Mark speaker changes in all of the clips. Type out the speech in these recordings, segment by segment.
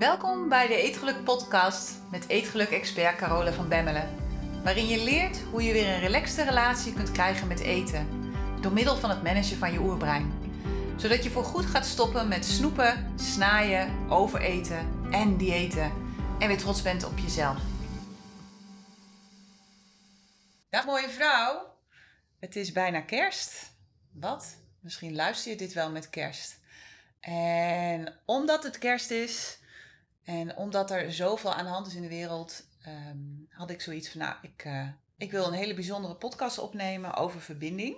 Speaker 1: Welkom bij de Eetgeluk podcast met Eetgeluk-expert Carole van Bemmelen. Waarin je leert hoe je weer een relaxte relatie kunt krijgen met eten. Door middel van het managen van je oerbrein. Zodat je voorgoed gaat stoppen met snoepen, snaaien, overeten en diëten. En weer trots bent op jezelf. Dag mooie vrouw. Het is bijna kerst. Wat? Misschien luister je dit wel met kerst. En omdat het kerst is en omdat er zoveel aan de hand is in de wereld, ehm, had ik zoiets van, nou, ik, eh, ik wil een hele bijzondere podcast opnemen over verbinding.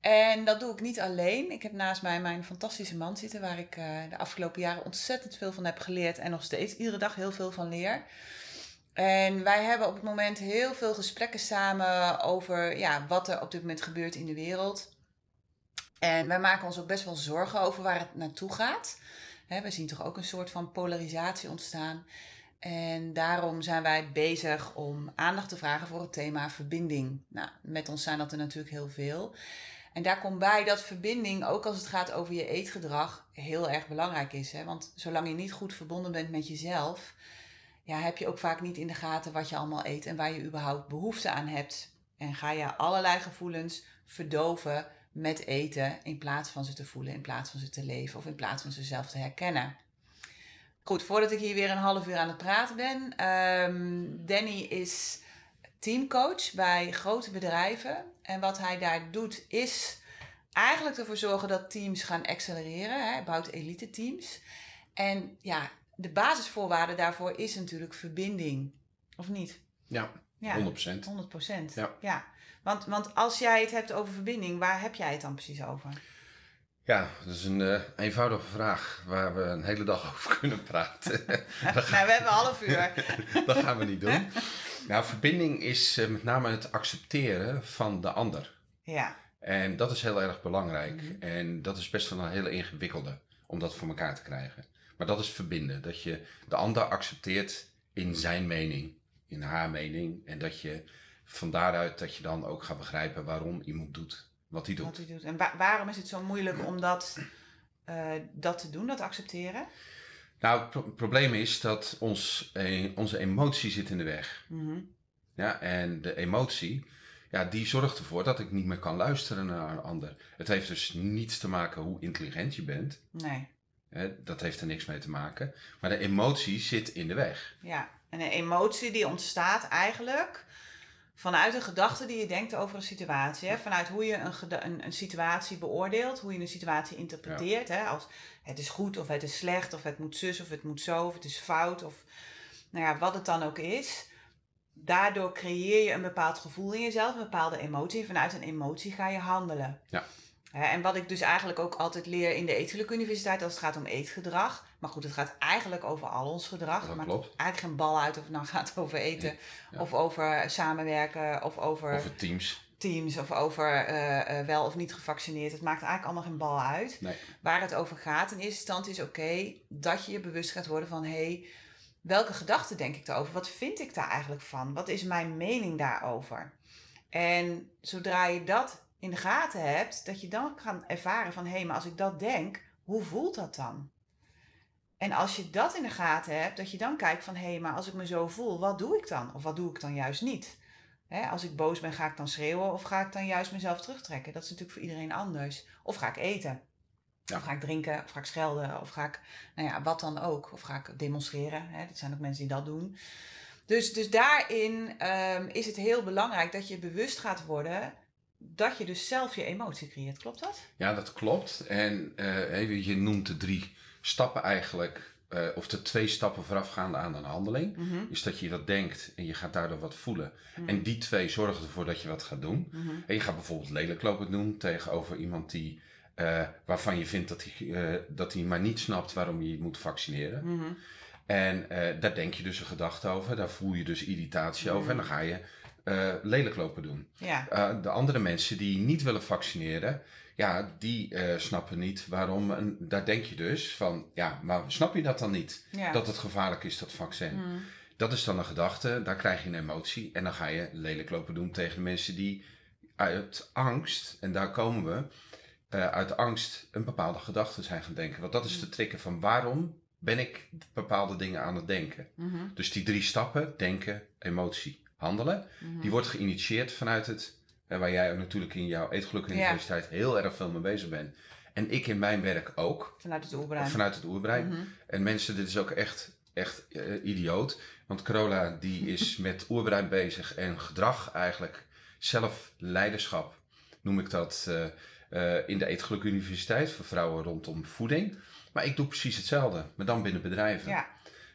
Speaker 1: En dat doe ik niet alleen. Ik heb naast mij mijn fantastische man zitten, waar ik eh, de afgelopen jaren ontzettend veel van heb geleerd en nog steeds iedere dag heel veel van leer. En wij hebben op het moment heel veel gesprekken samen over ja, wat er op dit moment gebeurt in de wereld. En wij maken ons ook best wel zorgen over waar het naartoe gaat. We zien toch ook een soort van polarisatie ontstaan. En daarom zijn wij bezig om aandacht te vragen voor het thema verbinding. Nou, met ons zijn dat er natuurlijk heel veel. En daar komt bij dat verbinding, ook als het gaat over je eetgedrag, heel erg belangrijk is. Hè? Want zolang je niet goed verbonden bent met jezelf, ja, heb je ook vaak niet in de gaten wat je allemaal eet en waar je überhaupt behoefte aan hebt. En ga je allerlei gevoelens verdoven met eten in plaats van ze te voelen, in plaats van ze te leven of in plaats van ze zelf te herkennen. Goed, voordat ik hier weer een half uur aan het praten ben. Um, Danny is teamcoach bij grote bedrijven. En wat hij daar doet is eigenlijk ervoor zorgen dat teams gaan accelereren. Hij bouwt elite teams. En ja, de basisvoorwaarde daarvoor is natuurlijk verbinding. Of niet?
Speaker 2: Ja, ja 100%.
Speaker 1: 100%. Ja. ja. Want, want als jij het hebt over verbinding, waar heb jij het dan precies over?
Speaker 2: Ja, dat is een uh, eenvoudige vraag waar we een hele dag over kunnen praten.
Speaker 1: nou, we hebben een half uur.
Speaker 2: dat gaan we niet doen. Nou, verbinding is uh, met name het accepteren van de ander.
Speaker 1: Ja.
Speaker 2: En dat is heel erg belangrijk. Mm -hmm. En dat is best wel een hele ingewikkelde om dat voor elkaar te krijgen. Maar dat is verbinden. Dat je de ander accepteert in zijn mening, in haar mening. En dat je van daaruit dat je dan ook gaat begrijpen waarom iemand doet wat hij doet.
Speaker 1: Wat hij doet. En wa waarom is het zo moeilijk om dat, uh, dat te doen, dat accepteren?
Speaker 2: Nou, het pro probleem is dat ons, eh, onze emotie zit in de weg.
Speaker 1: Mm -hmm.
Speaker 2: Ja, en de emotie, ja, die zorgt ervoor dat ik niet meer kan luisteren naar een ander. Het heeft dus niets te maken hoe intelligent je bent.
Speaker 1: Nee.
Speaker 2: Dat heeft er niks mee te maken. Maar de emotie zit in de weg.
Speaker 1: Ja, en een emotie die ontstaat eigenlijk vanuit een gedachte die je denkt over een situatie. Hè? Vanuit hoe je een, een, een, situatie beoordeelt, hoe je een situatie interpreteert. Hè? Als het is goed of het is slecht, of het moet zus of het moet zo, of het is fout, of nou ja, wat het dan ook is. Daardoor creëer je een bepaald gevoel in jezelf, een bepaalde emotie. Vanuit een emotie ga je handelen.
Speaker 2: Ja.
Speaker 1: En wat ik dus eigenlijk ook altijd leer in de Eetgeluk Universiteit als het gaat om eetgedrag. Maar goed, het gaat eigenlijk over al ons gedrag.
Speaker 2: Dat
Speaker 1: maakt
Speaker 2: klopt.
Speaker 1: eigenlijk geen bal uit of het nou gaat over eten. Ja. Of over samenwerken. Of over,
Speaker 2: over teams.
Speaker 1: Teams. Of over uh, uh, wel of niet gevaccineerd. Het maakt eigenlijk allemaal geen bal uit.
Speaker 2: Nee.
Speaker 1: Waar het over gaat in eerste instantie is oké okay, dat je je bewust gaat worden van... hé, hey, welke gedachten denk ik daarover? Wat vind ik daar eigenlijk van? Wat is mijn mening daarover? En zodra je dat in de gaten hebt, dat je dan kan ervaren van hé, hey, maar als ik dat denk, hoe voelt dat dan? En als je dat in de gaten hebt, dat je dan kijkt van hé, hey, maar als ik me zo voel, wat doe ik dan? Of wat doe ik dan juist niet? Als ik boos ben, ga ik dan schreeuwen of ga ik dan juist mezelf terugtrekken? Dat is natuurlijk voor iedereen anders. Of ga ik eten?
Speaker 2: Ja.
Speaker 1: Of ga ik drinken? Of ga ik schelden? Of ga ik, nou ja, wat dan ook? Of ga ik demonstreren? Dat zijn ook mensen die dat doen. Dus, dus daarin um, is het heel belangrijk dat je bewust gaat worden dat je dus zelf je emotie creëert. Klopt dat?
Speaker 2: Ja, dat klopt. En uh, je noemt de drie stappen eigenlijk, uh, of de twee stappen voorafgaande aan een handeling.
Speaker 1: Mm -hmm.
Speaker 2: Is dat je dat denkt en je gaat daardoor wat voelen. Mm -hmm. En die twee zorgen ervoor dat je wat gaat doen.
Speaker 1: Mm -hmm.
Speaker 2: En je gaat bijvoorbeeld lelijk lopen doen tegenover iemand die, uh, waarvan je vindt dat hij, dat hij maar niet snapt waarom je moet vaccineren.
Speaker 1: Mhm.
Speaker 2: En daar denk je dus een gedachte over, daar voel je dus irritatie over
Speaker 1: Mhm.
Speaker 2: en dan ga je uh, lelijk lopen doen.
Speaker 1: Ja.
Speaker 2: Uh, de andere mensen die niet willen vaccineren, ja, die uh, snappen niet waarom. En daar denk je dus van, ja, maar snap je dat dan niet?
Speaker 1: Ja.
Speaker 2: Dat het gevaarlijk is, dat vaccin.
Speaker 1: Mm.
Speaker 2: Dat is dan een gedachte, daar krijg je een emotie. En dan ga je lelijk lopen doen tegen de mensen die uit angst, en daar komen we, uit angst een bepaalde gedachte zijn gaan denken. Want dat is de trigger van waarom ben ik bepaalde dingen aan het denken.
Speaker 1: Mhm.
Speaker 2: Dus die drie stappen, denken, emotie, handelen,
Speaker 1: Mhm.
Speaker 2: die wordt geïnitieerd vanuit het, eh, waar jij ook natuurlijk in jouw Eetgeluk
Speaker 1: Ja.
Speaker 2: Universiteit heel erg veel mee bezig bent. En ik in mijn werk ook,
Speaker 1: Vanuit het oerbrein.
Speaker 2: vanuit het oerbrein.
Speaker 1: Mhm.
Speaker 2: En mensen, dit is ook echt, echt eh, idioot. Want Carola die is met oerbrein bezig en gedrag eigenlijk, zelfleiderschap noem ik dat eh, in de Eetgeluk Universiteit voor vrouwen rondom voeding. Maar ik doe precies hetzelfde, maar dan binnen bedrijven.
Speaker 1: Ja,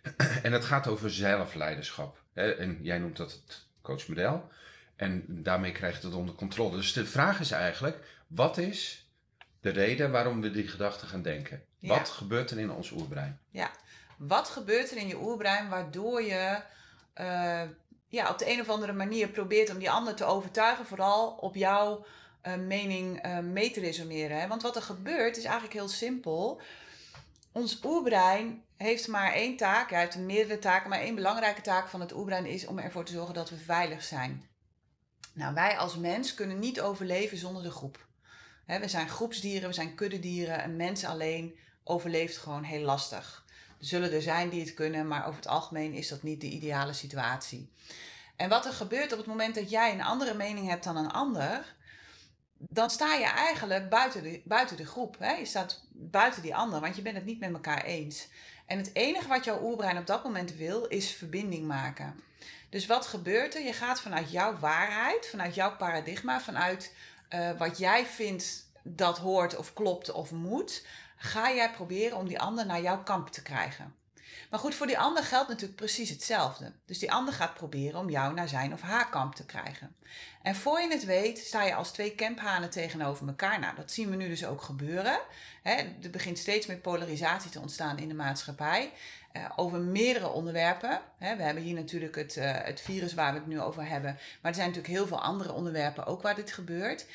Speaker 2: En het gaat over zelfleiderschap. En jij noemt dat het coachmodel. En daarmee krijg je het onder controle. Dus de vraag is eigenlijk, wat is de reden waarom we die gedachten gaan denken?
Speaker 1: Ja.
Speaker 2: Wat gebeurt er in ons oerbrein?
Speaker 1: wat gebeurt er in je oerbrein waardoor je eh, ja, op de een of andere manier probeert om die ander te overtuigen, vooral op jouw eh, mening eh, mee te resumeren? Hè? Want wat er gebeurt is eigenlijk heel simpel. Ons oerbrein heeft maar één taak, hij heeft meerdere taken, maar één belangrijke taak van het oerbrein is om ervoor te zorgen dat we veilig zijn. Nou, wij als mens kunnen niet overleven zonder de groep. We zijn groepsdieren, we zijn kuddedieren. Een mens alleen overleeft gewoon heel lastig. Er zullen er zijn die het kunnen, maar over het algemeen is dat niet de ideale situatie. En wat er gebeurt op het moment dat jij een andere mening hebt dan een ander, dan sta je eigenlijk buiten de, buiten de groep. Hè? Je staat buiten die ander, want je bent het niet met elkaar eens. En het enige wat jouw oerbrein op dat moment wil, is verbinding maken. Dus wat gebeurt er? Je gaat vanuit jouw waarheid, vanuit jouw paradigma, vanuit eh, wat jij vindt dat hoort of klopt of moet, ga jij proberen om die ander naar jouw kamp te krijgen. Maar goed, voor die ander geldt natuurlijk precies hetzelfde. Dus die ander gaat proberen om jou naar zijn of haar kamp te krijgen. En voor je het weet, sta je als twee kamphanen tegenover elkaar. Nou, dat zien we nu dus ook gebeuren. Hè, er begint steeds meer polarisatie te ontstaan in de maatschappij. eh, over meerdere onderwerpen. We hebben hier natuurlijk het, eh, het virus waar we het nu over hebben. Maar er zijn natuurlijk heel veel andere onderwerpen ook waar dit gebeurt.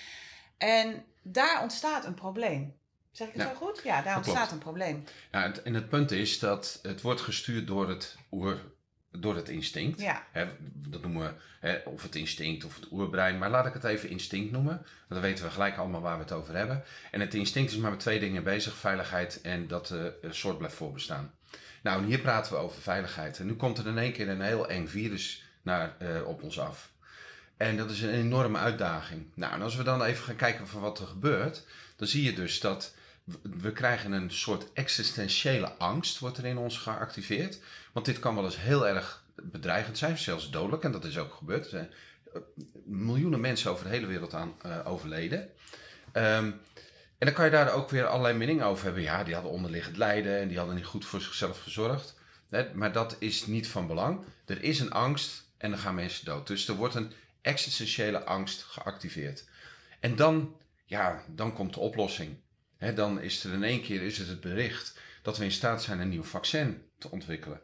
Speaker 1: En daar ontstaat een probleem. Zeg ik het
Speaker 2: Ja,
Speaker 1: zo goed? Ja, daar ontstaat een probleem.
Speaker 2: Ja, en het punt is dat het wordt gestuurd door het oer, door het instinct.
Speaker 1: Ja,
Speaker 2: dat noemen we of het instinct of het oerbrein. Maar laat ik het even instinct noemen. Want dan weten we gelijk allemaal waar we het over hebben. En het instinct is maar met twee dingen bezig. Veiligheid en dat de uh, soort blijft voorbestaan. Nou, en hier praten we over veiligheid. En nu komt er in één keer een heel eng virus naar, eh, op ons af. En dat is een enorme uitdaging. Nou, en als we dan even gaan kijken van wat er gebeurt, dan zie je dus dat we- krijgen een soort existentiële angst wordt er in ons geactiveerd. Want dit kan wel eens heel erg bedreigend zijn, zelfs dodelijk. En dat is ook gebeurd. Er zijn eh, miljoenen mensen over de hele wereld aan eh, overleden. Ehm, en dan kan je daar ook weer allerlei meningen over hebben. Ja, die hadden onderliggend lijden en die hadden niet goed voor zichzelf gezorgd. Maar dat is niet van belang. Er is een angst en dan gaan mensen dood. Dus er wordt een existentiële angst geactiveerd. En dan, ja, dan komt de oplossing. Dan is er in één keer is het, het bericht dat we in staat zijn een nieuw vaccin te ontwikkelen.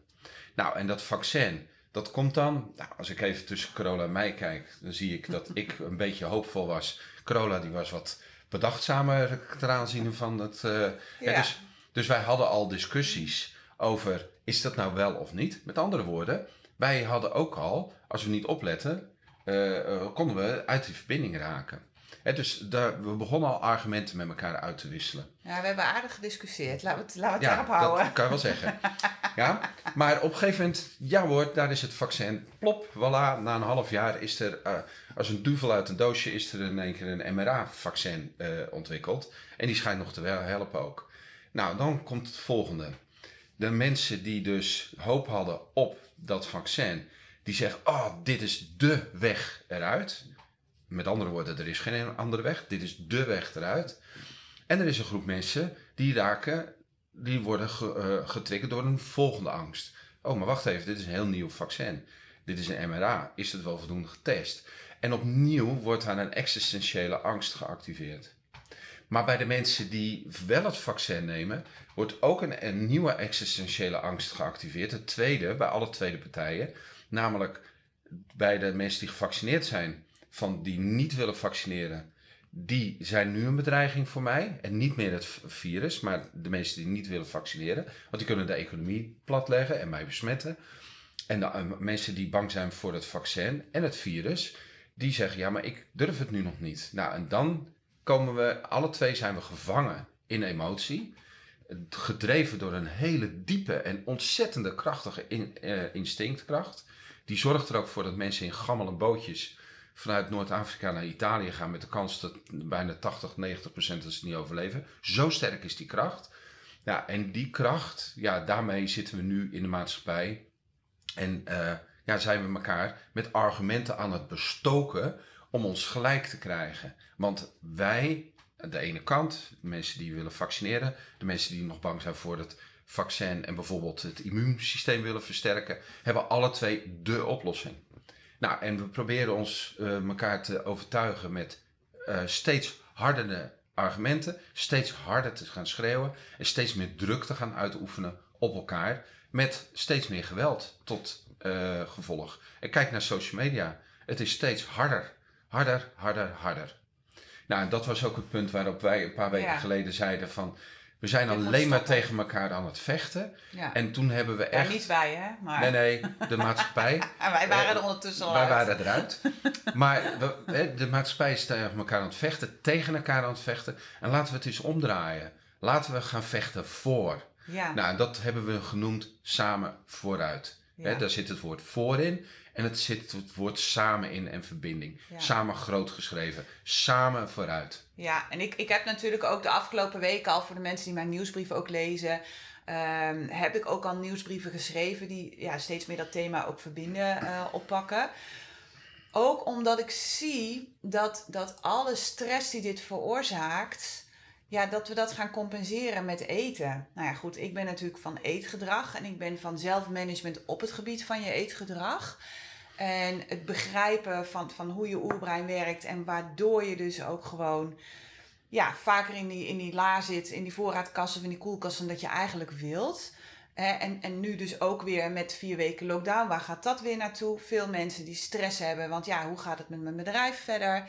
Speaker 2: Nou, en dat vaccin, dat komt dan, nou, als ik even tussen Corolla en mij kijk, dan zie ik dat ik een beetje hoopvol was. Corolla die was wat bedachtzamer ten aanzien van het. eh,
Speaker 1: Ja.
Speaker 2: dus, dus wij hadden al discussies over, is dat nou wel of niet? Met andere woorden, wij hadden ook al, als we niet opletten, eh, eh, konden we uit die verbinding raken. Dus daar, we begonnen al argumenten met elkaar uit te wisselen.
Speaker 1: ja we hebben aardig gediscussieerd. Laten we het, laten we het
Speaker 2: Ja,
Speaker 1: daarop houden.
Speaker 2: dat kan je wel zeggen. ja? Maar op een gegeven moment, ja hoor, daar is het vaccin. Plop, voilà, na een half jaar is er, eh, als een duvel uit een doosje, is er in één keer een mRNA-vaccin eh, ontwikkeld. En die schijnt nog te helpen ook. Nou, dan komt het volgende. De mensen die dus hoop hadden op dat vaccin, die zeggen, oh, dit is dé weg eruit. Met andere woorden, er is geen andere weg. Dit is dé weg eruit. En er is een groep mensen die raken, die worden ge, eh, getriggerd door een volgende angst. Oh, maar wacht even, dit is een heel nieuw vaccin. Dit is een MRA. Is het wel voldoende getest? En opnieuw wordt daar een existentiële angst geactiveerd. Maar bij de mensen die wel het vaccin nemen, wordt ook een, een nieuwe existentiële angst geactiveerd. Het tweede, bij alle tweede partijen. Namelijk bij de mensen die gevaccineerd zijn, van die niet willen vaccineren die zijn nu een bedreiging voor mij. En niet meer het virus, maar de mensen die niet willen vaccineren. Want die kunnen de economie platleggen en mij besmetten. En de eh, mensen die bang zijn voor het vaccin en het virus, die zeggen: ja, maar ik durf het nu nog niet. Nou, en dan komen we, alle twee zijn we gevangen in emotie. gedreven door een hele diepe en ontzettende krachtige in, uh, instinctkracht. Die zorgt er ook voor dat mensen in gammele bootjes vanuit Noord-Afrika naar Italië gaan met de kans dat bijna 80, 90 procent dat ze niet overleven. Zo sterk is die kracht. Ja, en die kracht, ja, daarmee zitten we nu in de maatschappij. En uh, ja, zijn we elkaar met argumenten aan het bestoken om ons gelijk te krijgen. Want wij, de ene kant, de mensen die willen vaccineren, de mensen die nog bang zijn voor het vaccin en bijvoorbeeld het immuunsysteem willen versterken, hebben alle twee de oplossing. Nou, en we proberen ons uh, elkaar te overtuigen met uh, steeds hardere argumenten, steeds harder te gaan schreeuwen en steeds meer druk te gaan uitoefenen op elkaar, met steeds meer geweld tot uh, gevolg. En kijk naar social media. Het is steeds harder, harder, harder, harder. Nou, en dat was ook het punt waarop wij een paar weken geleden zeiden van we zijn alleen maar tegen elkaar aan het vechten. Ja. En toen hebben we echt...
Speaker 1: Ja, niet wij, hè? Maar...
Speaker 2: Nee, nee, de maatschappij.
Speaker 1: en wij waren er ondertussen al
Speaker 2: Wij waren eruit. maar we, de maatschappij is tegen elkaar aan het vechten, tegen elkaar aan het vechten. En laten we het eens omdraaien. Laten we gaan vechten voor. Ja. Nou, dat hebben we genoemd samen vooruit. Ja. daar zit het woord voor in. En het zit het woord samen in en verbinding. Samen groot geschreven. Samen vooruit.
Speaker 1: Ja, en ik, ik heb natuurlijk ook de afgelopen weken al voor de mensen die mijn nieuwsbrieven ook lezen. Um, heb ik ook al nieuwsbrieven geschreven die ja, steeds meer dat thema ook verbinden uh, oppakken. Ook omdat ik zie dat, dat alle stress die dit veroorzaakt, ja, dat we dat gaan compenseren met eten. Nou ja, goed, ik ben natuurlijk van eetgedrag en ik ben van zelfmanagement op het gebied van je eetgedrag. En het begrijpen van, van hoe je oerbrein werkt en waardoor je dus ook gewoon ja, vaker in die, in die la zit, in die voorraadkast of in die koelkast dan dat je eigenlijk wilt. En, en nu dus ook weer met vier weken lockdown, waar gaat dat weer naartoe? Veel mensen die stress hebben, want ja, hoe gaat het met mijn bedrijf verder?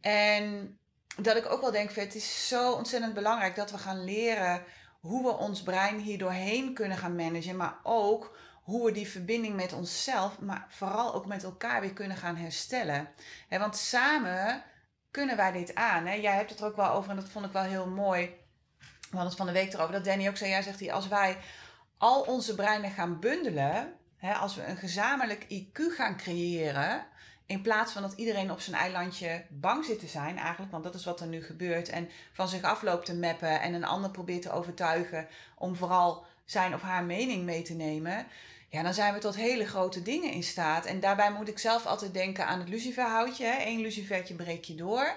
Speaker 1: En dat ik ook wel denk, het is zo ontzettend belangrijk dat we gaan leren hoe we ons brein hier doorheen kunnen gaan managen, maar ook hoe we die verbinding met onszelf, maar vooral ook met elkaar weer kunnen gaan herstellen. want samen kunnen wij dit aan. Jij hebt het er ook wel over en dat vond ik wel heel mooi. We hadden het van de week erover dat Danny ook zei, ja, zegt hij, als wij al onze breinen gaan bundelen, als we een gezamenlijk IQ gaan creëren, in plaats van dat iedereen op zijn eilandje bang zit te zijn, eigenlijk, want dat is wat er nu gebeurt, en van zich afloopt te mappen en een ander probeert te overtuigen om vooral zijn of haar mening mee te nemen, ja, dan zijn we tot hele grote dingen in staat. En daarbij moet ik zelf altijd denken aan het luciferhoutje. Eén lucifertje breek je door.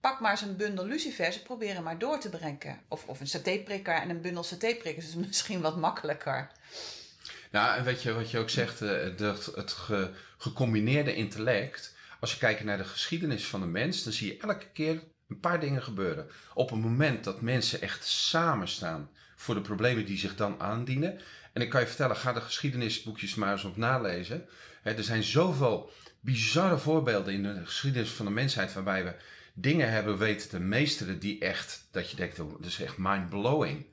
Speaker 1: Pak maar eens een bundel lucifers en probeer hem maar door te breken. Of, of een satéprikker en een bundel satéprikkers is misschien wat makkelijker.
Speaker 2: Nou, en weet je wat je ook zegt, eh, het gecombineerde intellect. Als je kijkt naar de geschiedenis van de mens, dan zie je elke keer een paar dingen gebeuren. Op het moment dat mensen echt samen staan voor de problemen die zich dan aandienen. En ik kan je vertellen, ga de geschiedenisboekjes maar eens op nalezen. er zijn zoveel bizarre voorbeelden in de geschiedenis van de mensheid waarbij we dingen hebben weten te meesteren die echt, dat je denkt, oh, dat is echt mind-blowing.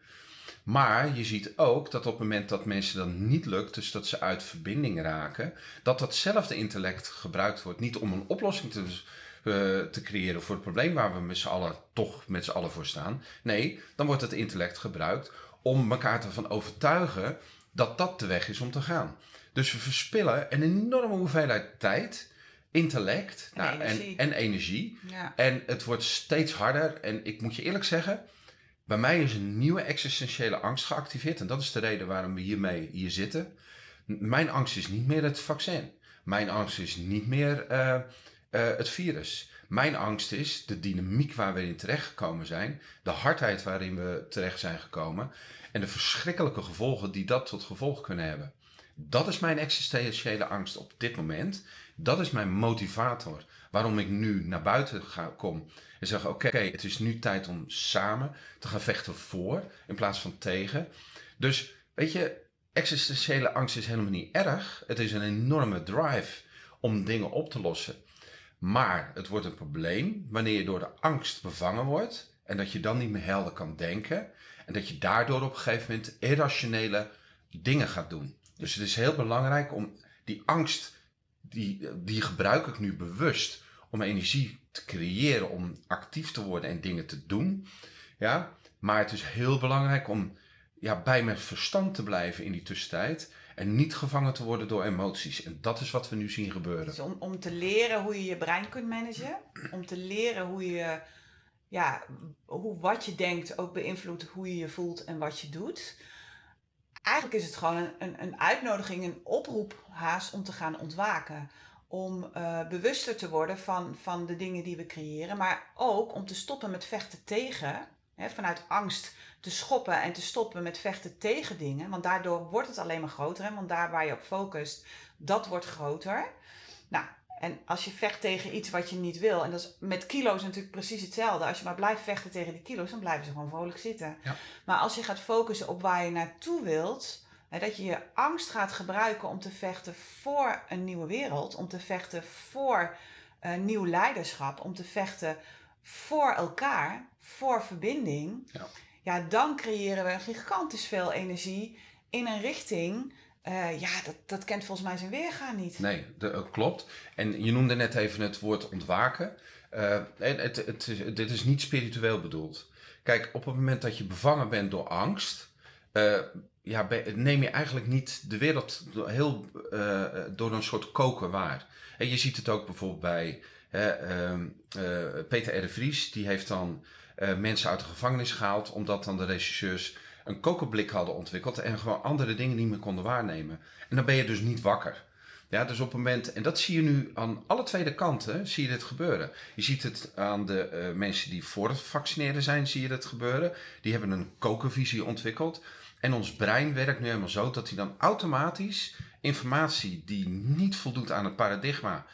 Speaker 2: Maar je ziet ook dat op het moment dat mensen dan niet lukt, dus dat ze uit verbinding raken, dat datzelfde intellect gebruikt wordt. Niet om een oplossing te, uh, te creëren voor het probleem waar we met z'n allen toch met z'n allen voor staan. Nee, dan wordt het intellect gebruikt om elkaar te overtuigen dat dat de weg is om te gaan. Dus we verspillen een enorme hoeveelheid tijd, intellect en nou, energie. En, en, energie. Ja. en het wordt steeds harder. En ik moet je eerlijk zeggen, bij mij is een nieuwe existentiële angst geactiveerd. En dat is de reden waarom we hiermee hier zitten. Mijn angst is niet meer het vaccin. Mijn angst is niet meer uh, uh, het virus. Mijn angst is de dynamiek waar we in terecht gekomen zijn, de hardheid waarin we terecht zijn gekomen en de verschrikkelijke gevolgen die dat tot gevolg kunnen hebben. Dat is mijn existentiële angst op dit moment. Dat is mijn motivator waarom ik nu naar buiten ga, kom en zeg: Oké, het is nu tijd om samen te gaan vechten voor in plaats van tegen. Dus weet je, existentiële angst is helemaal niet erg. Het is een enorme drive om dingen op te lossen. Maar het wordt een probleem wanneer je door de angst bevangen wordt en dat je dan niet meer helder kan denken en dat je daardoor op een gegeven moment irrationele dingen gaat doen. Dus het is heel belangrijk om die angst, die, die gebruik ik nu bewust om energie te creëren, om actief te worden en dingen te doen. Ja? Maar het is heel belangrijk om ja, bij mijn verstand te blijven in die tussentijd. En niet gevangen te worden door emoties. En dat is wat we nu zien gebeuren.
Speaker 1: Dus om, om te leren hoe je je brein kunt managen. Om te leren hoe je, ja, hoe wat je denkt ook beïnvloedt hoe je je voelt en wat je doet. Eigenlijk is het gewoon een, een, uitnodiging, een oproep haast om te gaan ontwaken. Om uh, bewuster te worden van, van de dingen die we creëren. Maar ook om te stoppen met vechten tegen. Hè, vanuit angst te schoppen en te stoppen met vechten tegen dingen. Want daardoor wordt het alleen maar groter. Want daar waar je op focust, dat wordt groter. Nou, en als je vecht tegen iets wat je niet wil, en dat is met kilo's natuurlijk precies hetzelfde. Als je maar blijft vechten tegen die kilo's, dan blijven ze gewoon vrolijk zitten. Ja. Maar als je gaat focussen op waar je naartoe wilt, hè, dat je je angst gaat gebruiken om te vechten voor een nieuwe wereld, om te vechten voor een nieuw leiderschap, om te vechten voor elkaar, voor verbinding. Ja ja, dan creëren we gigantisch veel energie in een richting. Uh, ja, dat, dat kent volgens mij zijn weergaan niet.
Speaker 2: Nee, dat uh, klopt. En je noemde net even het woord ontwaken. Uh, het, het, het, dit is niet spiritueel bedoeld. Kijk, op het moment dat je bevangen bent door angst, ja, neem je eigenlijk niet de wereld heel door een soort koken waar. En je ziet het ook bijvoorbeeld bij ehm, Peter R. Vries, die heeft dan mensen uit de gevangenis gehaald, omdat dan de regisseurs een kokenblik hadden ontwikkeld en gewoon andere dingen niet meer konden waarnemen. En dan ben je dus niet wakker. Ja, dus op het moment, en dat zie je nu aan alle tweede kanten, zie je dit gebeuren. Je ziet het aan de uh, mensen die voor het vaccineren zijn, zie je het gebeuren. Die hebben een kokenvisie ontwikkeld. En ons brein werkt nu helemaal zo dat hij dan automatisch informatie die niet voldoet aan het paradigma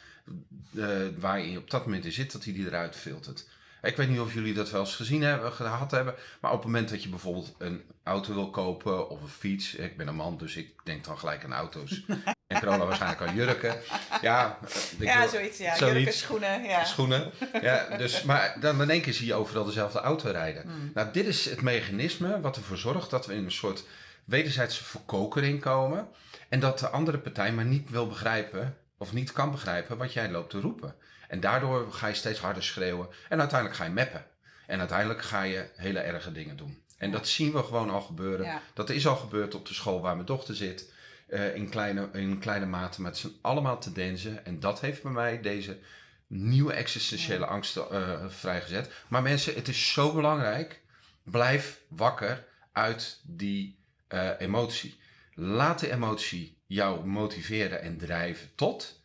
Speaker 2: uh, waar je op dat moment in zit, dat hij die eruit filtert. Ik weet niet of jullie dat wel eens gezien hebben, gehad hebben. Maar op het moment dat je bijvoorbeeld een auto wil kopen of een fiets. Ik ben een man, dus ik denk dan gelijk aan auto's. en Corona waarschijnlijk aan jurken. Ja,
Speaker 1: ja zoiets. Ja. Zoiets. Jurken, schoenen. Ja.
Speaker 2: Schoenen. Ja, dus, maar dan in één keer zie je overal dezelfde auto rijden. Hmm. Nou, dit is het mechanisme wat ervoor zorgt dat we in een soort wederzijdse verkokering komen. En dat de andere partij maar niet wil begrijpen of niet kan begrijpen wat jij loopt te roepen. En daardoor ga je steeds harder schreeuwen. En uiteindelijk ga je meppen. En uiteindelijk ga je hele erge dingen doen. En dat zien we gewoon al gebeuren. Dat is al gebeurd op de school waar mijn dochter zit. Uh, in, kleine, in kleine mate. Maar het zijn allemaal tendensen. En dat heeft bij mij deze nieuwe existentiële angsten uh, vrijgezet. Maar mensen, het is zo belangrijk. Blijf wakker uit die uh, emotie. Laat de emotie jou motiveren en drijven tot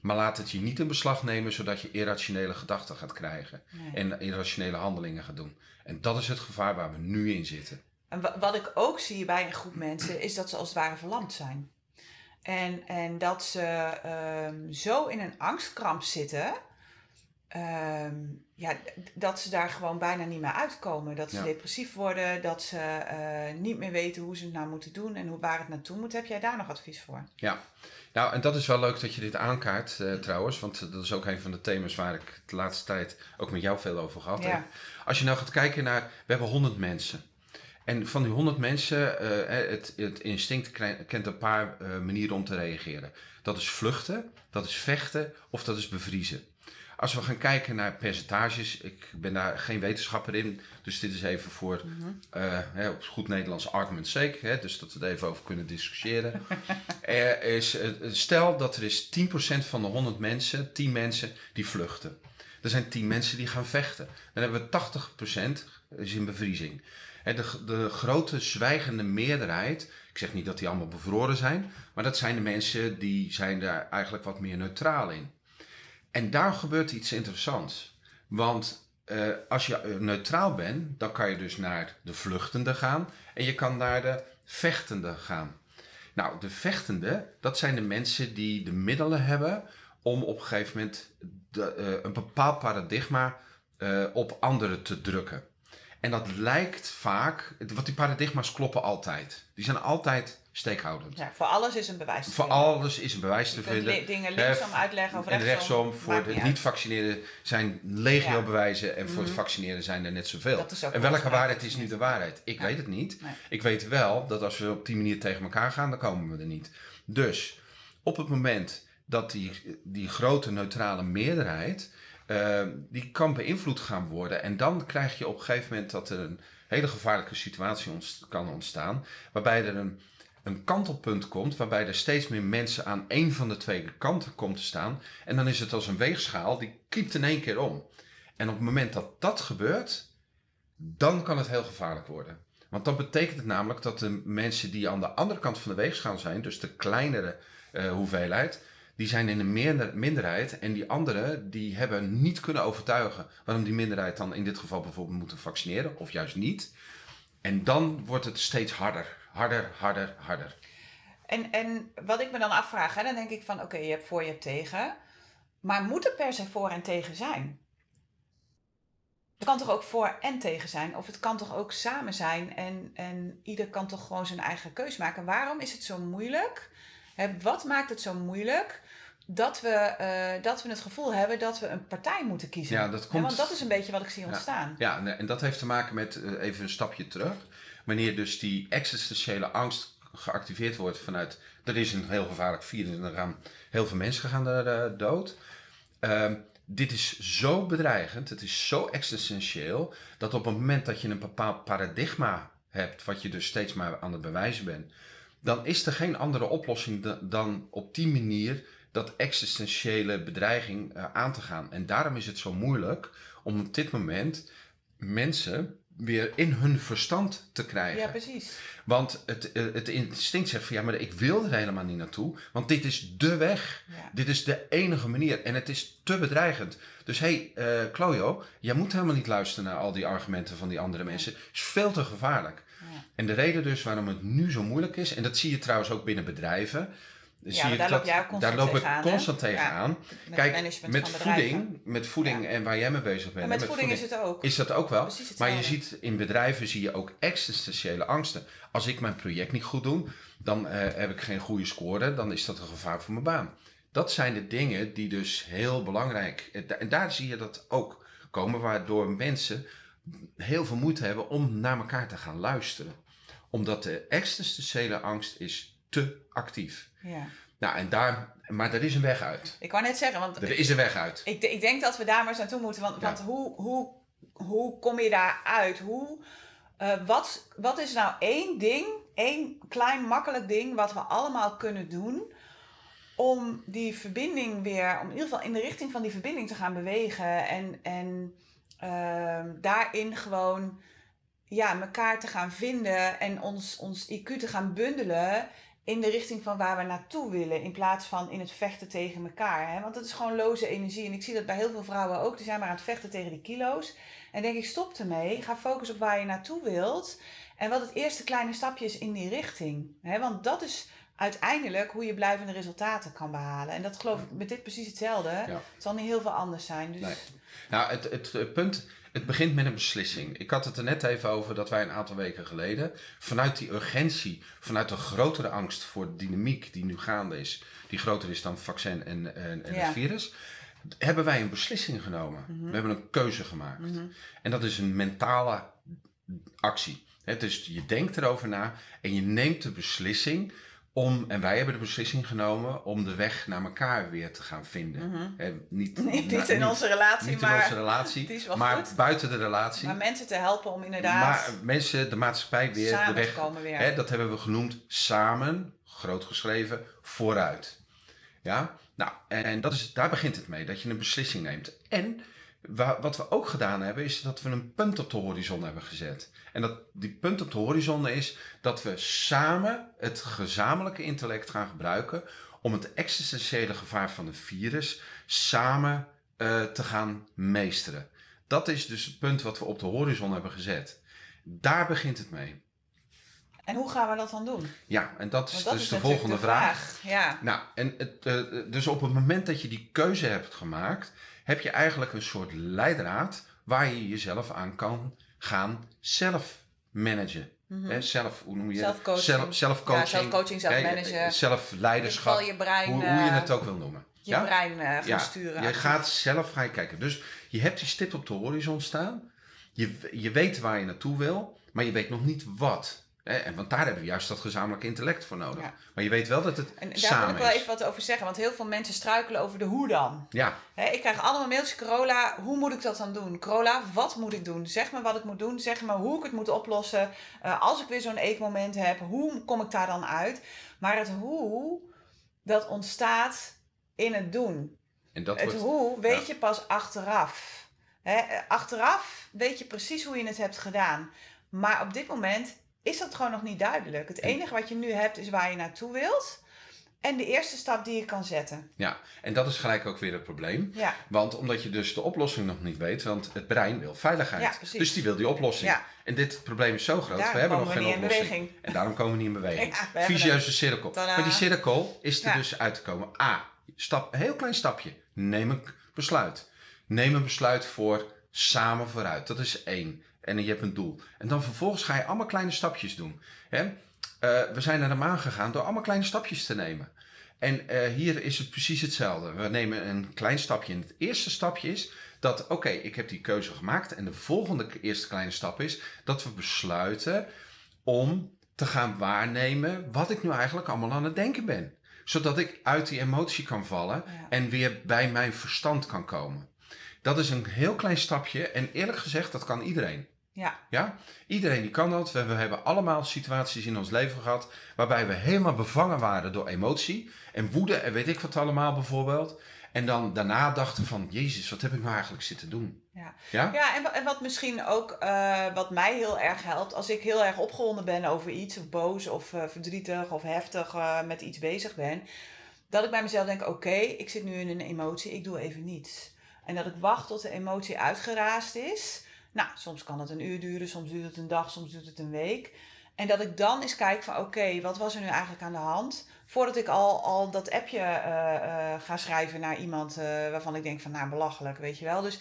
Speaker 2: maar laat het je niet in beslag nemen zodat je irrationele gedachten gaat krijgen. En irrationele handelingen gaat doen. En dat is het gevaar waar we nu in zitten.
Speaker 1: En wat ik ook zie bij een groep mensen is dat ze als het ware verlamd zijn. En, en dat ze um, zo in een angstkramp zitten. Um, ja, dat ze daar gewoon bijna niet meer uitkomen. Dat ze depressief worden, dat ze uh, niet meer weten hoe ze het nou moeten doen en hoe, waar het naartoe moet. Heb jij daar nog advies voor?
Speaker 2: Ja, nou, en dat is wel leuk dat je dit aankaart uh, trouwens, want dat is ook een van de thema's waar ik de laatste tijd ook met jou veel over gehad heb. Als je nou gaat kijken naar, we hebben 100 mensen. En van die 100 mensen, uh, het, het, instinct kent een paar manieren om te reageren. Dat is vluchten, dat is vechten of dat is bevriezen. Als we gaan kijken naar percentages, ik ben daar geen wetenschapper in, dus dit is even voor mm hè, op goed Nederlands argument sake, hè, dus dat we het even over kunnen discussiëren. er is, stel dat er is 10% van de 100 mensen, 10 mensen die vluchten. Er zijn 10 mensen die gaan vechten. Dan hebben we 80% is in bevriezing. De, de grote zwijgende meerderheid, ik zeg niet dat die allemaal bevroren zijn, maar dat zijn de mensen die zijn daar eigenlijk wat meer neutraal in. En daar gebeurt iets interessants. Want uh, als je eh, neutraal bent, dan kan je dus naar de vluchtende gaan en je kan naar de vechtende gaan. Nou, de vechtende, dat zijn de mensen die de middelen hebben om op een gegeven moment de, uh, een bepaald paradigma op anderen te drukken. En dat lijkt vaak, want die paradigma's kloppen altijd. Die zijn altijd steekhoudend.
Speaker 1: Ja, voor alles is een bewijs te
Speaker 2: voor
Speaker 1: vinden.
Speaker 2: Voor alles is een bewijs te vinden.
Speaker 1: dingen linksom uitleggen of rechtsom.
Speaker 2: En rechtsom. Voor het niet vaccineren zijn legio bewijzen en voor het mhm. vaccineren zijn er net zoveel. En welke waarheid is nu de waarheid? Ik weet het niet. Ik weet wel dat als we op die manier tegen elkaar gaan, dan komen we er niet. Dus op het moment dat die, die grote neutrale meerderheid uh, die kan beïnvloed gaan worden. En dan krijg je op een gegeven moment dat er een hele gevaarlijke situatie ontst kan ontstaan. Waarbij er een, een kantelpunt komt, waarbij er steeds meer mensen aan één van de twee kanten komt te staan. En dan is het als een weegschaal, die kiept in één keer om. En op het moment dat dat gebeurt, dan kan het heel gevaarlijk worden. Want dat betekent het namelijk dat de mensen die aan de andere kant van de weegschaal zijn, dus de kleinere uh, hoeveelheid, die zijn in een minderheid. En die anderen die hebben niet kunnen overtuigen waarom die minderheid dan in dit geval bijvoorbeeld moeten vaccineren, of juist niet. En dan wordt het steeds harder, harder, harder, harder.
Speaker 1: En, en wat ik me dan afvraag, hè, dan denk ik van oké, je hebt voor, je hebt tegen. Maar moet er per se voor en tegen zijn? Het kan toch ook voor en tegen zijn? Of het kan toch ook samen zijn en, en ieder kan toch gewoon zijn eigen keus maken? Waarom is het zo moeilijk? wat maakt het zo moeilijk dat we, uh, dat we het gevoel hebben dat we een partij moeten kiezen?
Speaker 2: Ja, dat komt...
Speaker 1: want dat is een beetje wat ik zie ontstaan.
Speaker 2: Ja, ja en dat heeft te maken met, uh, even een stapje terug, wanneer dus die existentiële angst geactiveerd wordt vanuit, er is een heel gevaarlijk virus en er gaan heel veel mensen gaan er uh, dood. Ehm, dit is zo bedreigend, het is zo existentieel, dat op het moment dat je een bepaald paradigma hebt, wat je dus steeds maar aan het bewijzen bent, dan is er geen andere oplossing dan op die manier dat existentiële bedreiging uh, aan te gaan. En daarom is het zo moeilijk om op dit moment mensen weer in hun verstand te krijgen.
Speaker 1: Ja, precies.
Speaker 2: Want het, eh, het instinct zegt van ja, maar ik wil er helemaal niet naartoe. Want dit is de weg. Ja. Dit is de enige manier. En het is te bedreigend. Dus hé, hey, uh, Clojo, jij moet helemaal niet luisteren naar al die argumenten van die andere mensen. Het is veel te gevaarlijk. Ja. En de reden dus waarom het nu zo moeilijk is, en dat zie je trouwens ook binnen bedrijven.
Speaker 1: Ja, daar, loop jij constant
Speaker 2: daar loop ik
Speaker 1: tegenaan,
Speaker 2: constant tegenaan. Ja, Kijk, met voeding, met voeding en waar jij mee bezig bent.
Speaker 1: En met, met voeding, voeding, is het ook.
Speaker 2: Is dat ook wel. Maar je ziet in bedrijven zie je ook existentiële angsten. Als ik mijn project niet goed doe, dan uh, heb ik geen goede score. Dan is dat een gevaar voor mijn baan. Dat zijn de dingen die dus heel belangrijk... En daar zie je dat ook komen, waardoor mensen heel veel moeite hebben om naar elkaar te gaan luisteren. Omdat de existentiële angst is te actief. Ja. Nou, en daar, maar er is een weg uit.
Speaker 1: Ik wou net zeggen, want...
Speaker 2: Er is een weg uit.
Speaker 1: Ik, ik denk dat we daar maar eens naartoe moeten. Want, want hoe, hoe, hoe kom je daar uit? Hoe, uh, wat, wat is nou één ding, één klein makkelijk ding... wat we allemaal kunnen doen om die verbinding weer... om in ieder geval in de richting van die verbinding te gaan bewegen... en, en uh, daarin gewoon ja, elkaar te gaan vinden en ons, ons IQ te gaan bundelen in de richting van waar we naartoe willen. In plaats van in het vechten tegen elkaar. Hè? Want dat is gewoon loze energie. En ik zie dat bij heel veel vrouwen ook. Die zijn maar aan het vechten tegen die kilo's. En denk ik, stop ermee. Ga focussen op waar je naartoe wilt. En wat het eerste kleine stapje is in die richting. Hè? Want dat is uiteindelijk hoe je blijvende resultaten kan behalen. En dat geloof ik met dit precies hetzelfde. Het zal niet heel veel anders zijn. Dus...
Speaker 2: Nee. Nou, het, het, punt, het begint met een beslissing. Ik had het er net even over dat wij een aantal weken geleden, vanuit die urgentie, vanuit de grotere angst voor de dynamiek die nu gaande is, die groter is dan vaccin en, en, en het virus, hebben wij een beslissing genomen. Mhm. We hebben een keuze gemaakt. Mhm. En dat is een mentale actie. dus je denkt erover na en je neemt de beslissing om, en wij hebben de beslissing genomen om de weg naar elkaar weer te gaan vinden.
Speaker 1: Mm niet, niet, niet, in onze relatie,
Speaker 2: niet
Speaker 1: maar,
Speaker 2: in onze relatie, maar buiten de relatie.
Speaker 1: Maar mensen te helpen om inderdaad.
Speaker 2: Maar mensen, de maatschappij weer
Speaker 1: samen
Speaker 2: de weg.
Speaker 1: Te komen weer.
Speaker 2: Dat hebben we genoemd samen, groot geschreven, vooruit. Ja, nou, en dat is, daar begint het mee, dat je een beslissing neemt. En wat we ook gedaan hebben, is dat we een punt op de horizon hebben gezet. En dat die punt op de horizon is dat we samen het gezamenlijke intellect gaan gebruiken om het existentiële gevaar van een virus samen uh, te gaan meesteren. Dat is dus het punt wat we op de horizon hebben gezet. Daar begint het mee.
Speaker 1: En hoe gaan we dat dan doen?
Speaker 2: Ja, en dat is dus de volgende de vraag.
Speaker 1: vraag. Ja.
Speaker 2: Nou, en het, uh, dus op het moment dat je die keuze hebt gemaakt, heb je eigenlijk een soort leidraad waar je jezelf aan kan gaan zelf managen. Mm zelf, hoe noem je
Speaker 1: Zelfcoaching.
Speaker 2: Zelf, zelfcoaching.
Speaker 1: Ja, zelfmanagen.
Speaker 2: Zelfleiderschap.
Speaker 1: Je brein,
Speaker 2: hoe, hoe, je het ook wil noemen.
Speaker 1: Je ja? brein uh, gaan ja, sturen.
Speaker 2: Je gaat zelf gaan kijken. Dus je hebt die stip op de horizon staan. Je, je weet waar je naartoe wil, maar je weet nog niet wat. En, want daar hebben we juist dat gezamenlijk intellect voor nodig.
Speaker 1: Ja.
Speaker 2: Maar je weet wel dat het
Speaker 1: En daar
Speaker 2: samen
Speaker 1: wil ik wel even wat over zeggen, want heel veel mensen struikelen over de hoe dan.
Speaker 2: Ja,
Speaker 1: Hè, ik krijg allemaal mailtjes, Corolla, hoe moet ik dat dan doen? Corolla, wat moet ik doen? Zeg me wat ik moet doen, zeg me hoe ik het moet oplossen. Eh, als ik weer zo'n eekmoment heb, hoe kom ik daar dan uit? Maar het hoe, dat ontstaat in het doen.
Speaker 2: en dat
Speaker 1: het
Speaker 2: wordt...
Speaker 1: hoe weet
Speaker 2: ja.
Speaker 1: je pas achteraf. Eh, achteraf weet je precies hoe je het hebt gedaan. Maar op dit moment is dat gewoon nog niet duidelijk. Het enige wat je nu hebt is waar je naartoe wilt. En de eerste stap die je kan zetten.
Speaker 2: Ja, en dat is gelijk ook weer het probleem.
Speaker 1: Ja,
Speaker 2: Want omdat je dus de oplossing nog niet weet, want het brein wil veiligheid.
Speaker 1: Ja, precies.
Speaker 2: dus die wil die oplossing.
Speaker 1: Ja.
Speaker 2: En dit probleem is zo groot,
Speaker 1: Daarom
Speaker 2: we hebben nog
Speaker 1: we
Speaker 2: geen oplossing. En daarom komen we niet in beweging. Visieuze cirkel. Maar die cirkel is er dus uit te komen. A, stap, een heel klein stapje. Neem een besluit. Neem een besluit voor samen vooruit. Dat is één. En je hebt een doel. En dan vervolgens ga je allemaal kleine stapjes doen. Hè? Eh, we zijn naar de maan gegaan door allemaal kleine stapjes te nemen. En eh, hier is het precies hetzelfde. We nemen een klein stapje. En het eerste stapje is dat, oké, ik heb die keuze gemaakt. En de volgende eerste kleine stap is dat we besluiten om te gaan waarnemen wat ik nu eigenlijk allemaal aan het denken ben. Zodat ik uit die emotie kan vallen
Speaker 1: Ja.
Speaker 2: en weer bij mijn verstand kan komen. Dat is een heel klein stapje en eerlijk gezegd, dat kan iedereen.
Speaker 1: Ja,
Speaker 2: Ja? Iedereen die kan dat. We, we hebben allemaal situaties in ons leven gehad waarbij we helemaal bevangen waren door emotie en woede en weet ik wat allemaal bijvoorbeeld. En dan daarna dachten van, Jezus, wat heb ik nou eigenlijk zitten doen?
Speaker 1: ja.
Speaker 2: Ja?
Speaker 1: Ja, en wat misschien ook, eh, wat mij heel erg helpt, als ik heel erg opgewonden ben over iets, of boos, of eh, verdrietig, of heftig eh, met iets bezig ben, dat ik bij mezelf denk, oké, ik zit nu in een emotie, ik doe even niets. En dat ik wacht tot de emotie uitgeraasd is. Nou, soms kan het een uur duren, soms duurt het een dag, soms duurt het een week. En dat ik dan eens kijk van, oké, wat was er nu eigenlijk aan de hand? Voordat ik al, al dat appje eh, eh, ga schrijven naar iemand eh, waarvan ik denk van, nou, belachelijk, weet je wel. Dus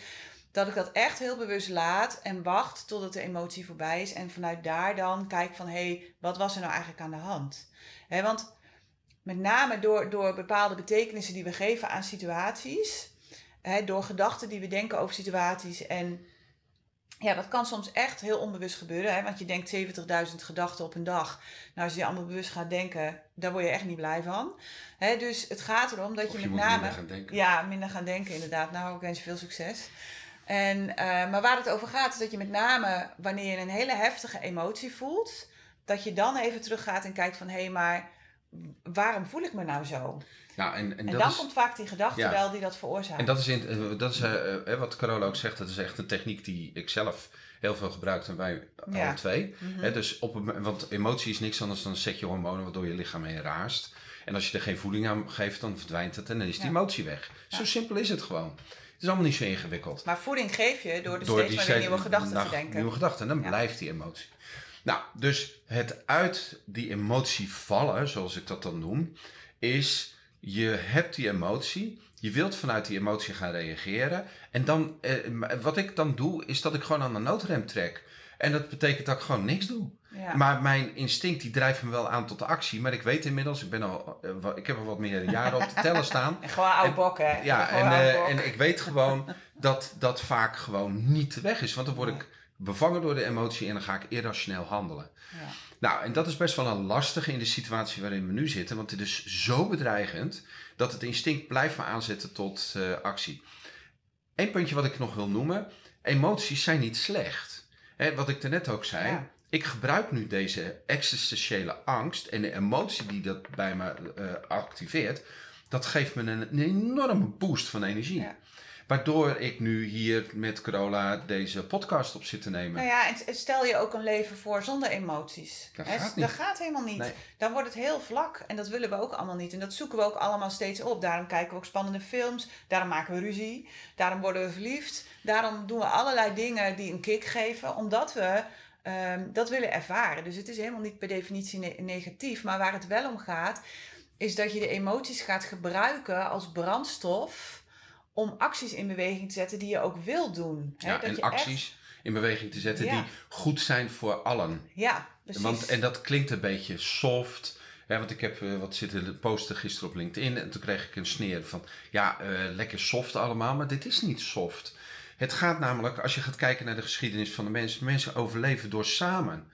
Speaker 1: dat ik dat echt heel bewust laat en wacht totdat de emotie voorbij is. En vanuit daar dan kijk van, hé, hey, wat was er nou eigenlijk aan de hand? Want met name door, door bepaalde betekenissen die we geven aan situaties, door gedachten die we denken over situaties en ja, dat kan soms echt heel onbewust gebeuren, hè? want je denkt 70.000 gedachten op een dag. Nou, als je die allemaal bewust gaat denken, daar word je echt niet blij van. Hè, dus het gaat erom dat je,
Speaker 2: je
Speaker 1: met name...
Speaker 2: minder gaan denken.
Speaker 1: Ja, minder gaan denken inderdaad. Nou, ik wens je veel succes. En, eh, maar waar het over gaat is dat je met name wanneer je een hele heftige emotie voelt, dat je dan even teruggaat en kijkt van hé, hey, maar waarom voel ik me nou zo?
Speaker 2: Nou, en, en,
Speaker 1: En,
Speaker 2: dat
Speaker 1: dan
Speaker 2: is,
Speaker 1: komt vaak die gedachte
Speaker 2: Ja.
Speaker 1: wel die dat veroorzaakt.
Speaker 2: en dat is, in, eh, dat is eh, eh, wat Carola ook zegt, dat is echt een techniek die ik zelf heel veel gebruik en wij
Speaker 1: Ja.
Speaker 2: alle twee.
Speaker 1: Mhm.
Speaker 2: Dus op, een- want emotie is niks anders dan een setje hormonen waardoor je lichaam heen raast. En als je er geen voeding aan geeft, dan verdwijnt het en dan is die
Speaker 1: Ja.
Speaker 2: emotie weg. Zo
Speaker 1: Ja.
Speaker 2: simpel is het gewoon. Het is allemaal niet zo ingewikkeld.
Speaker 1: Maar voeding geef je door, dus
Speaker 2: Door
Speaker 1: steeds maar nieuwe gedachten
Speaker 2: nou,
Speaker 1: te denken.
Speaker 2: Nieuwe gedachten, en dan
Speaker 1: Ja.
Speaker 2: blijft die emotie. Nou, dus het uit die emotie vallen, zoals ik dat dan noem, is je hebt die emotie, je wilt vanuit die emotie gaan reageren. En dan, eh, wat ik dan doe, is dat ik gewoon aan de noodrem trek. En dat betekent dat ik gewoon niks doe.
Speaker 1: Ja.
Speaker 2: Maar mijn instinct die drijft me wel aan tot de actie. Maar ik weet inmiddels, ik, ben al, eh, ik heb al wat meer jaren op de teller staan.
Speaker 1: En gewoon oude
Speaker 2: En-
Speaker 1: bok, hè?
Speaker 2: Ja, en, eh, en ik weet gewoon dat dat vaak gewoon niet weg is. Want dan word ik bevangen door de emotie en dan ga ik irrationeel handelen.
Speaker 1: Ja.
Speaker 2: Nou, en dat is best wel een lastige in de situatie waarin we nu zitten. Want het is zo bedreigend dat het instinct blijft me aanzetten tot eh, actie. Eén puntje wat ik nog wil noemen. Emoties zijn niet slecht. Hè, wat ik daarnet ook zei.
Speaker 1: Ja.
Speaker 2: Ik gebruik nu deze existentiële angst en de emotie die dat bij me eh, activeert. Dat geeft me een, een enorme boost van energie.
Speaker 1: Ja.
Speaker 2: Waardoor ik nu hier met Corolla deze podcast op zit te nemen.
Speaker 1: Nou ja, en stel je ook een leven voor zonder emoties.
Speaker 2: Dat gaat niet.
Speaker 1: Dat gaat helemaal niet.
Speaker 2: Nee.
Speaker 1: Dan wordt het heel vlak. En dat willen we ook allemaal niet. En dat zoeken we ook allemaal steeds op. Daarom kijken we ook spannende films. Daarom maken we ruzie. Daarom worden we verliefd. Daarom doen we allerlei dingen die een kick geven. Omdat we ehm, dat willen ervaren. Dus het is helemaal niet per definitie ne- negatief. Maar waar het wel om gaat, is dat je de emoties gaat gebruiken als brandstof. Om acties in beweging te zetten die je ook wil doen. Hè?
Speaker 2: Ja,
Speaker 1: Dat
Speaker 2: en
Speaker 1: je echt-
Speaker 2: acties in beweging te zetten
Speaker 1: Ja.
Speaker 2: die goed zijn voor allen.
Speaker 1: Ja, precies.
Speaker 2: Want, en dat klinkt een beetje soft. Want ik heb eh, wat zitten posten gisteren op LinkedIn. En toen kreeg ik een sneer van, ja, eh, lekker soft allemaal. Maar dit is niet soft. Het gaat namelijk, als je gaat kijken naar de geschiedenis van de mensen. Mensen overleven door samen.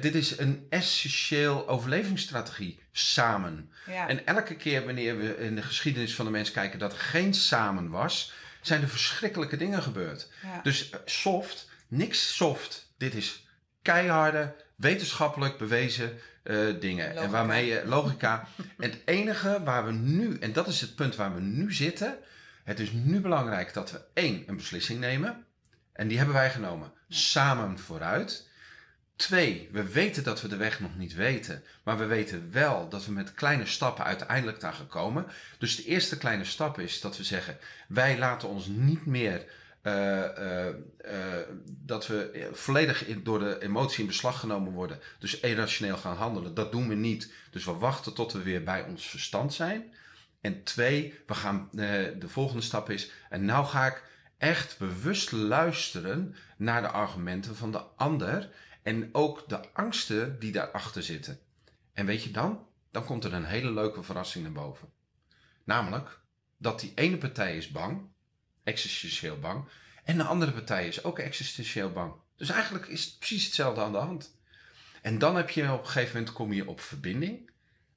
Speaker 2: Dit is een essentieel overlevingsstrategie. Samen.
Speaker 1: Ja.
Speaker 2: En elke keer wanneer we in de geschiedenis van de mens kijken dat er geen samen was, zijn er verschrikkelijke dingen gebeurd.
Speaker 1: ja.
Speaker 2: Dus eh, soft, niks soft. Dit is keiharde, wetenschappelijk bewezen eh, dingen.
Speaker 1: Logica.
Speaker 2: En waarmee je logica. en het enige waar we nu, en dat is het punt waar we nu zitten. Het is nu belangrijk dat we één, een beslissing nemen. En die hebben wij genomen. Samen vooruit. Twee, we weten dat we de weg nog niet weten. Maar we weten wel dat we met kleine stappen uiteindelijk daar gaan komen. Dus de eerste kleine stap is dat we zeggen: wij laten ons niet meer. eh, eh, eh, dat we volledig in- door de emotie in beslag genomen worden. Dus irrationeel gaan handelen. Dat doen we niet. Dus we wachten tot we weer bij ons verstand zijn. En twee, we gaan, de volgende stap is. En nou ga ik echt bewust luisteren naar de argumenten van de ander. En ook de angsten die daarachter zitten. En weet je dan? Dan komt er een hele leuke verrassing naar boven. Namelijk dat die ene partij is bang, existentieel bang. En de andere partij is ook existentieel bang. Dus eigenlijk is het precies hetzelfde aan de hand. En dan heb je op een gegeven moment kom je op verbinding.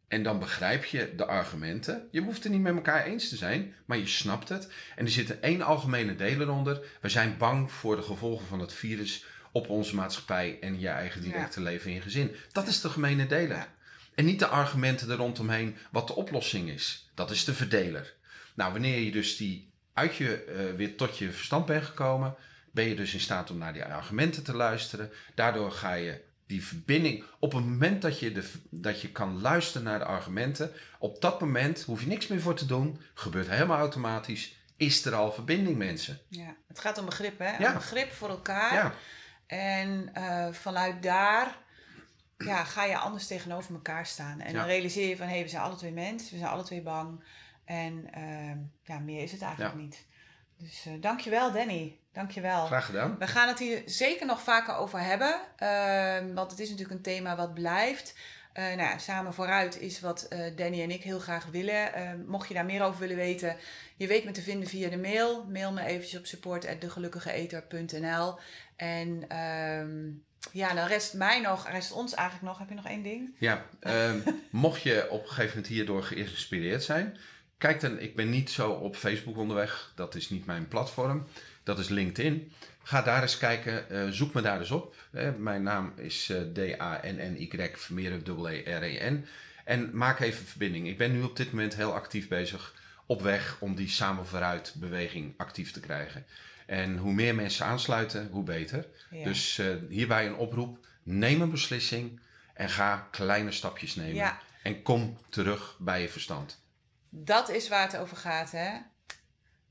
Speaker 2: En dan begrijp je de argumenten. Je hoeft het niet met elkaar eens te zijn, maar je snapt het. En er zit één algemene deler onder. We zijn bang voor de gevolgen van het virus op onze maatschappij en je eigen directe leven in je gezin. Dat is de gemene deler. En niet de argumenten er rondomheen wat de oplossing is. Dat is de verdeler. Nou, wanneer je dus die uit je, eh, weer tot je verstand bent gekomen, ben je dus in staat om naar die argumenten te luisteren. Daardoor ga je die verbinding, op het moment dat je, de, dat je kan luisteren naar de argumenten, op dat moment hoef je niks meer voor te doen, gebeurt helemaal automatisch, is er al verbinding mensen.
Speaker 1: Ja. Het gaat om begrip, hè?
Speaker 2: Ja.
Speaker 1: Om begrip voor elkaar.
Speaker 2: Ja,
Speaker 1: En eh, vanuit daar ja, ga je anders tegenover elkaar staan. En
Speaker 2: Ja.
Speaker 1: dan realiseer je van, hé, hey, we zijn alle twee mens, we zijn alle twee bang. En ehm, ja, meer is het eigenlijk
Speaker 2: Ja.
Speaker 1: niet. Dus eh dankjewel, Danny. Dankjewel.
Speaker 2: graag gedaan.
Speaker 1: We gaan het hier zeker nog vaker over hebben. ehm, want het is natuurlijk een thema wat blijft. Eh, nou ja, samen vooruit is wat eh, Danny en ik heel graag willen. Ehm, mocht je daar meer over willen weten, je weet me te vinden via de mail. Mail me eventjes op support.degelukkigeeter.nl En ehm, ja, dan rest mij nog, rest ons eigenlijk nog. Heb je nog één ding?
Speaker 2: Ja, ehm, mocht je op een gegeven moment hierdoor geïnspireerd zijn, kijk dan, ik ben niet zo op Facebook onderweg, dat is niet mijn platform, dat is LinkedIn. Ga daar eens kijken, eh, zoek me daar eens op. Eh, mijn naam is eh, D-A-N-N-Y, Vermeeren, dubbel E-R-E-N. En maak even verbinding. Ik ben nu op dit moment heel actief bezig op weg om die Samen Vooruit beweging actief te krijgen. En hoe meer mensen aansluiten, hoe beter.
Speaker 1: Ja.
Speaker 2: Dus eh, hierbij een oproep, neem een beslissing en ga kleine stapjes nemen.
Speaker 1: Ja.
Speaker 2: En kom terug bij je verstand.
Speaker 1: Dat is waar het over gaat, hè?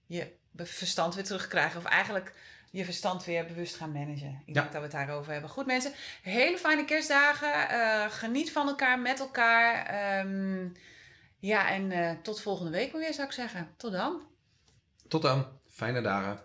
Speaker 1: Je verstand weer terugkrijgen. Of eigenlijk je verstand weer bewust gaan managen. Ik
Speaker 2: Ja.
Speaker 1: denk dat we het daarover hebben. Goed mensen, hele fijne kerstdagen. Eh, geniet van elkaar, met elkaar. Ehm, ja, en eh, tot volgende week weer zou ik zeggen. Tot dan.
Speaker 2: Tot dan, fijne dagen.